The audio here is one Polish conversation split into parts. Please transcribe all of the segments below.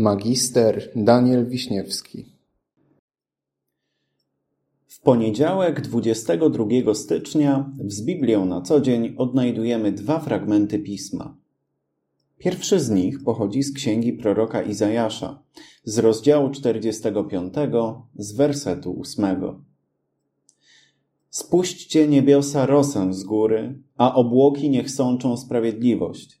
Magister Daniel Wiśniewski W poniedziałek 22 stycznia w Biblią na co dzień odnajdujemy dwa fragmenty pisma. Pierwszy z nich pochodzi z księgi proroka Izajasza, z rozdziału 45, z wersetu 8. Spuśćcie niebiosa rosę z góry, a obłoki niech sączą sprawiedliwość.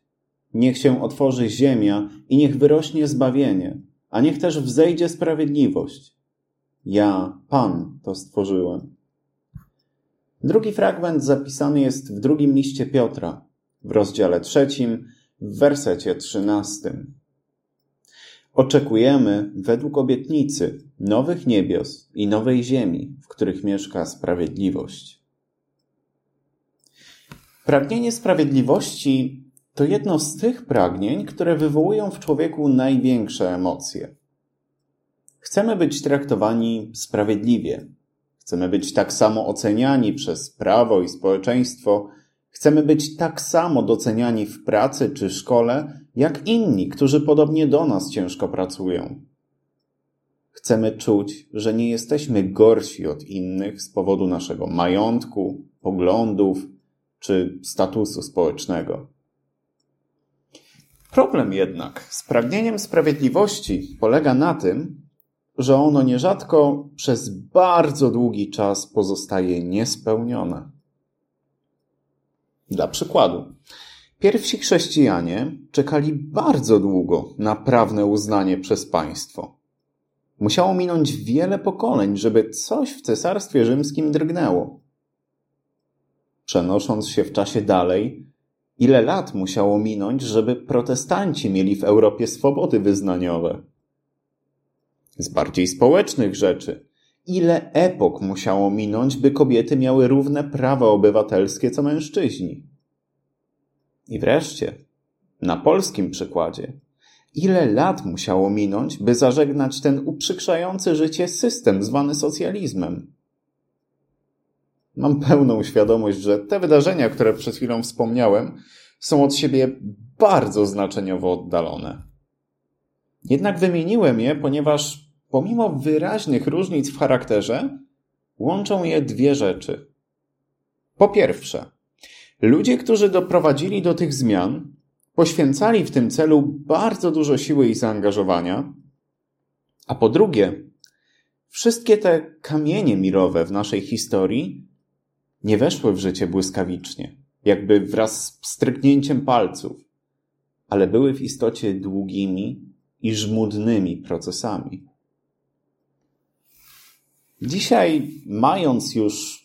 Niech się otworzy ziemia i niech wyrośnie zbawienie, a niech też wzejdzie sprawiedliwość. Ja, Pan, to stworzyłem. Drugi fragment zapisany jest w drugim liście Piotra, w rozdziale trzecim, w wersecie trzynastym. Oczekujemy, według obietnicy, nowych niebios i nowej ziemi, w których mieszka sprawiedliwość. Pragnienie sprawiedliwości to jedno z tych pragnień, które wywołują w człowieku największe emocje. Chcemy być traktowani sprawiedliwie. Chcemy być tak samo oceniani przez prawo i społeczeństwo. Chcemy być tak samo doceniani w pracy czy szkole, jak inni, którzy podobnie do nas ciężko pracują. Chcemy czuć, że nie jesteśmy gorsi od innych z powodu naszego majątku, poglądów czy statusu społecznego. Problem jednak z pragnieniem sprawiedliwości polega na tym, że ono nierzadko przez bardzo długi czas pozostaje niespełnione. Dla przykładu, pierwsi chrześcijanie czekali bardzo długo na prawne uznanie przez państwo. Musiało minąć wiele pokoleń, żeby coś w cesarstwie rzymskim drgnęło. Przenosząc się w czasie dalej, ile lat musiało minąć, żeby protestanci mieli w Europie swobody wyznaniowe? z bardziej społecznych rzeczy. Ile epok musiało minąć, by kobiety miały równe prawa obywatelskie co mężczyźni? I wreszcie, na polskim przykładzie, ile lat musiało minąć, by zażegnać ten uprzykrzający życie system zwany socjalizmem? Mam pełną świadomość, że te wydarzenia, które przed chwilą wspomniałem, są od siebie bardzo znaczeniowo oddalone. Jednak wymieniłem je, ponieważ Pomimo wyraźnych różnic w charakterze, łączą je dwie rzeczy. Po pierwsze, ludzie, którzy doprowadzili do tych zmian, poświęcali w tym celu bardzo dużo siły i zaangażowania, a po drugie, wszystkie te kamienie milowe w naszej historii nie weszły w życie błyskawicznie, jakby wraz z stryknięciem palców, ale były w istocie długimi i żmudnymi procesami. Dzisiaj, mając już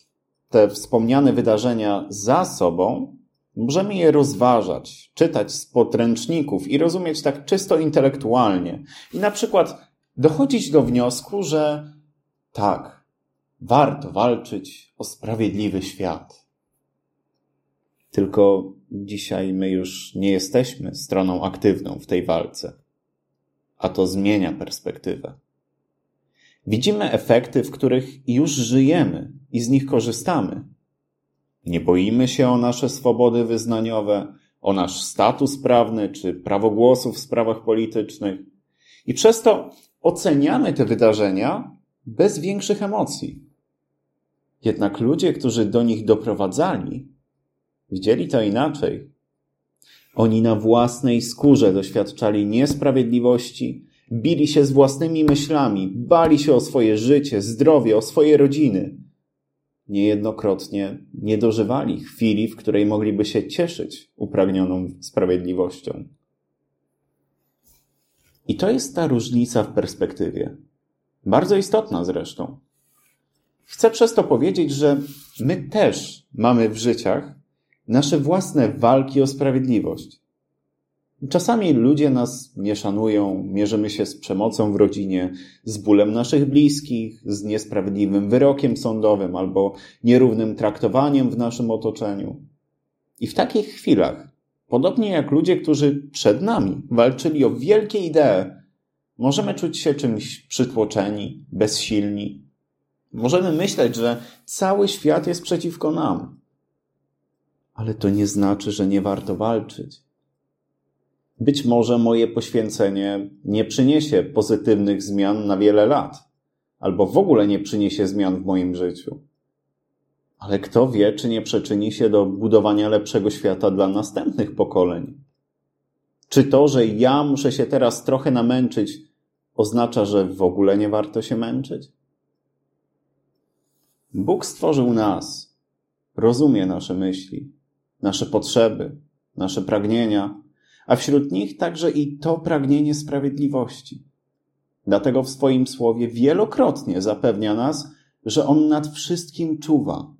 te wspomniane wydarzenia za sobą, możemy je rozważać, czytać z podręczników i rozumieć tak czysto intelektualnie. I na przykład dochodzić do wniosku, że tak, warto walczyć o sprawiedliwy świat. Tylko dzisiaj my już nie jesteśmy stroną aktywną w tej walce, a to zmienia perspektywę. Widzimy efekty, w których już żyjemy i z nich korzystamy. Nie boimy się o nasze swobody wyznaniowe, o nasz status prawny czy prawo głosu w sprawach politycznych. I przez to oceniamy te wydarzenia bez większych emocji. Jednak ludzie, którzy do nich doprowadzali, widzieli to inaczej. Oni na własnej skórze doświadczali niesprawiedliwości, Bili się z własnymi myślami, bali się o swoje życie, zdrowie, o swoje rodziny. Niejednokrotnie nie dożywali chwili, w której mogliby się cieszyć upragnioną sprawiedliwością. I to jest ta różnica w perspektywie. Bardzo istotna zresztą. Chcę przez to powiedzieć, że my też mamy w życiach nasze własne walki o sprawiedliwość. Czasami ludzie nas nie szanują, mierzymy się z przemocą w rodzinie, z bólem naszych bliskich, z niesprawiedliwym wyrokiem sądowym albo nierównym traktowaniem w naszym otoczeniu. I w takich chwilach, podobnie jak ludzie, którzy przed nami walczyli o wielkie idee, możemy czuć się czymś przytłoczeni, bezsilni. Możemy myśleć, że cały świat jest przeciwko nam. Ale to nie znaczy, że nie warto walczyć Być może moje poświęcenie nie przyniesie pozytywnych zmian na wiele lat, albo w ogóle nie przyniesie zmian w moim życiu. Ale kto wie, czy nie przyczyni się do budowania lepszego świata dla następnych pokoleń? Czy to, że ja muszę się teraz trochę namęczyć, oznacza, że w ogóle nie warto się męczyć? Bóg stworzył nas, rozumie nasze myśli, nasze potrzeby, nasze pragnienia, a wśród nich także i to pragnienie sprawiedliwości. Dlatego w swoim słowie wielokrotnie zapewnia nas, że On nad wszystkim czuwa,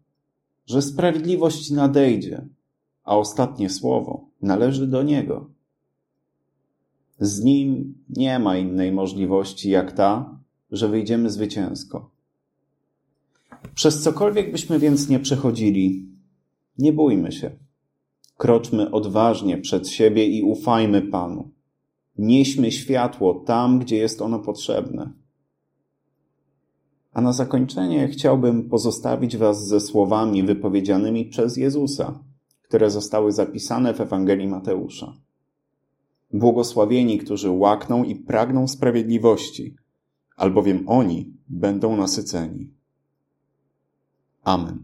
że sprawiedliwość nadejdzie, a ostatnie słowo należy do Niego. Z Nim nie ma innej możliwości jak ta, że wyjdziemy zwycięsko. Przez cokolwiek byśmy więc nie przechodzili, nie bójmy się. Kroczmy odważnie przed siebie i ufajmy Panu. Nieśmy światło tam, gdzie jest ono potrzebne. A na zakończenie chciałbym pozostawić Was ze słowami wypowiedzianymi przez Jezusa, które zostały zapisane w Ewangelii Mateusza. Błogosławieni, którzy łakną i pragną sprawiedliwości, albowiem oni będą nasyceni. Amen.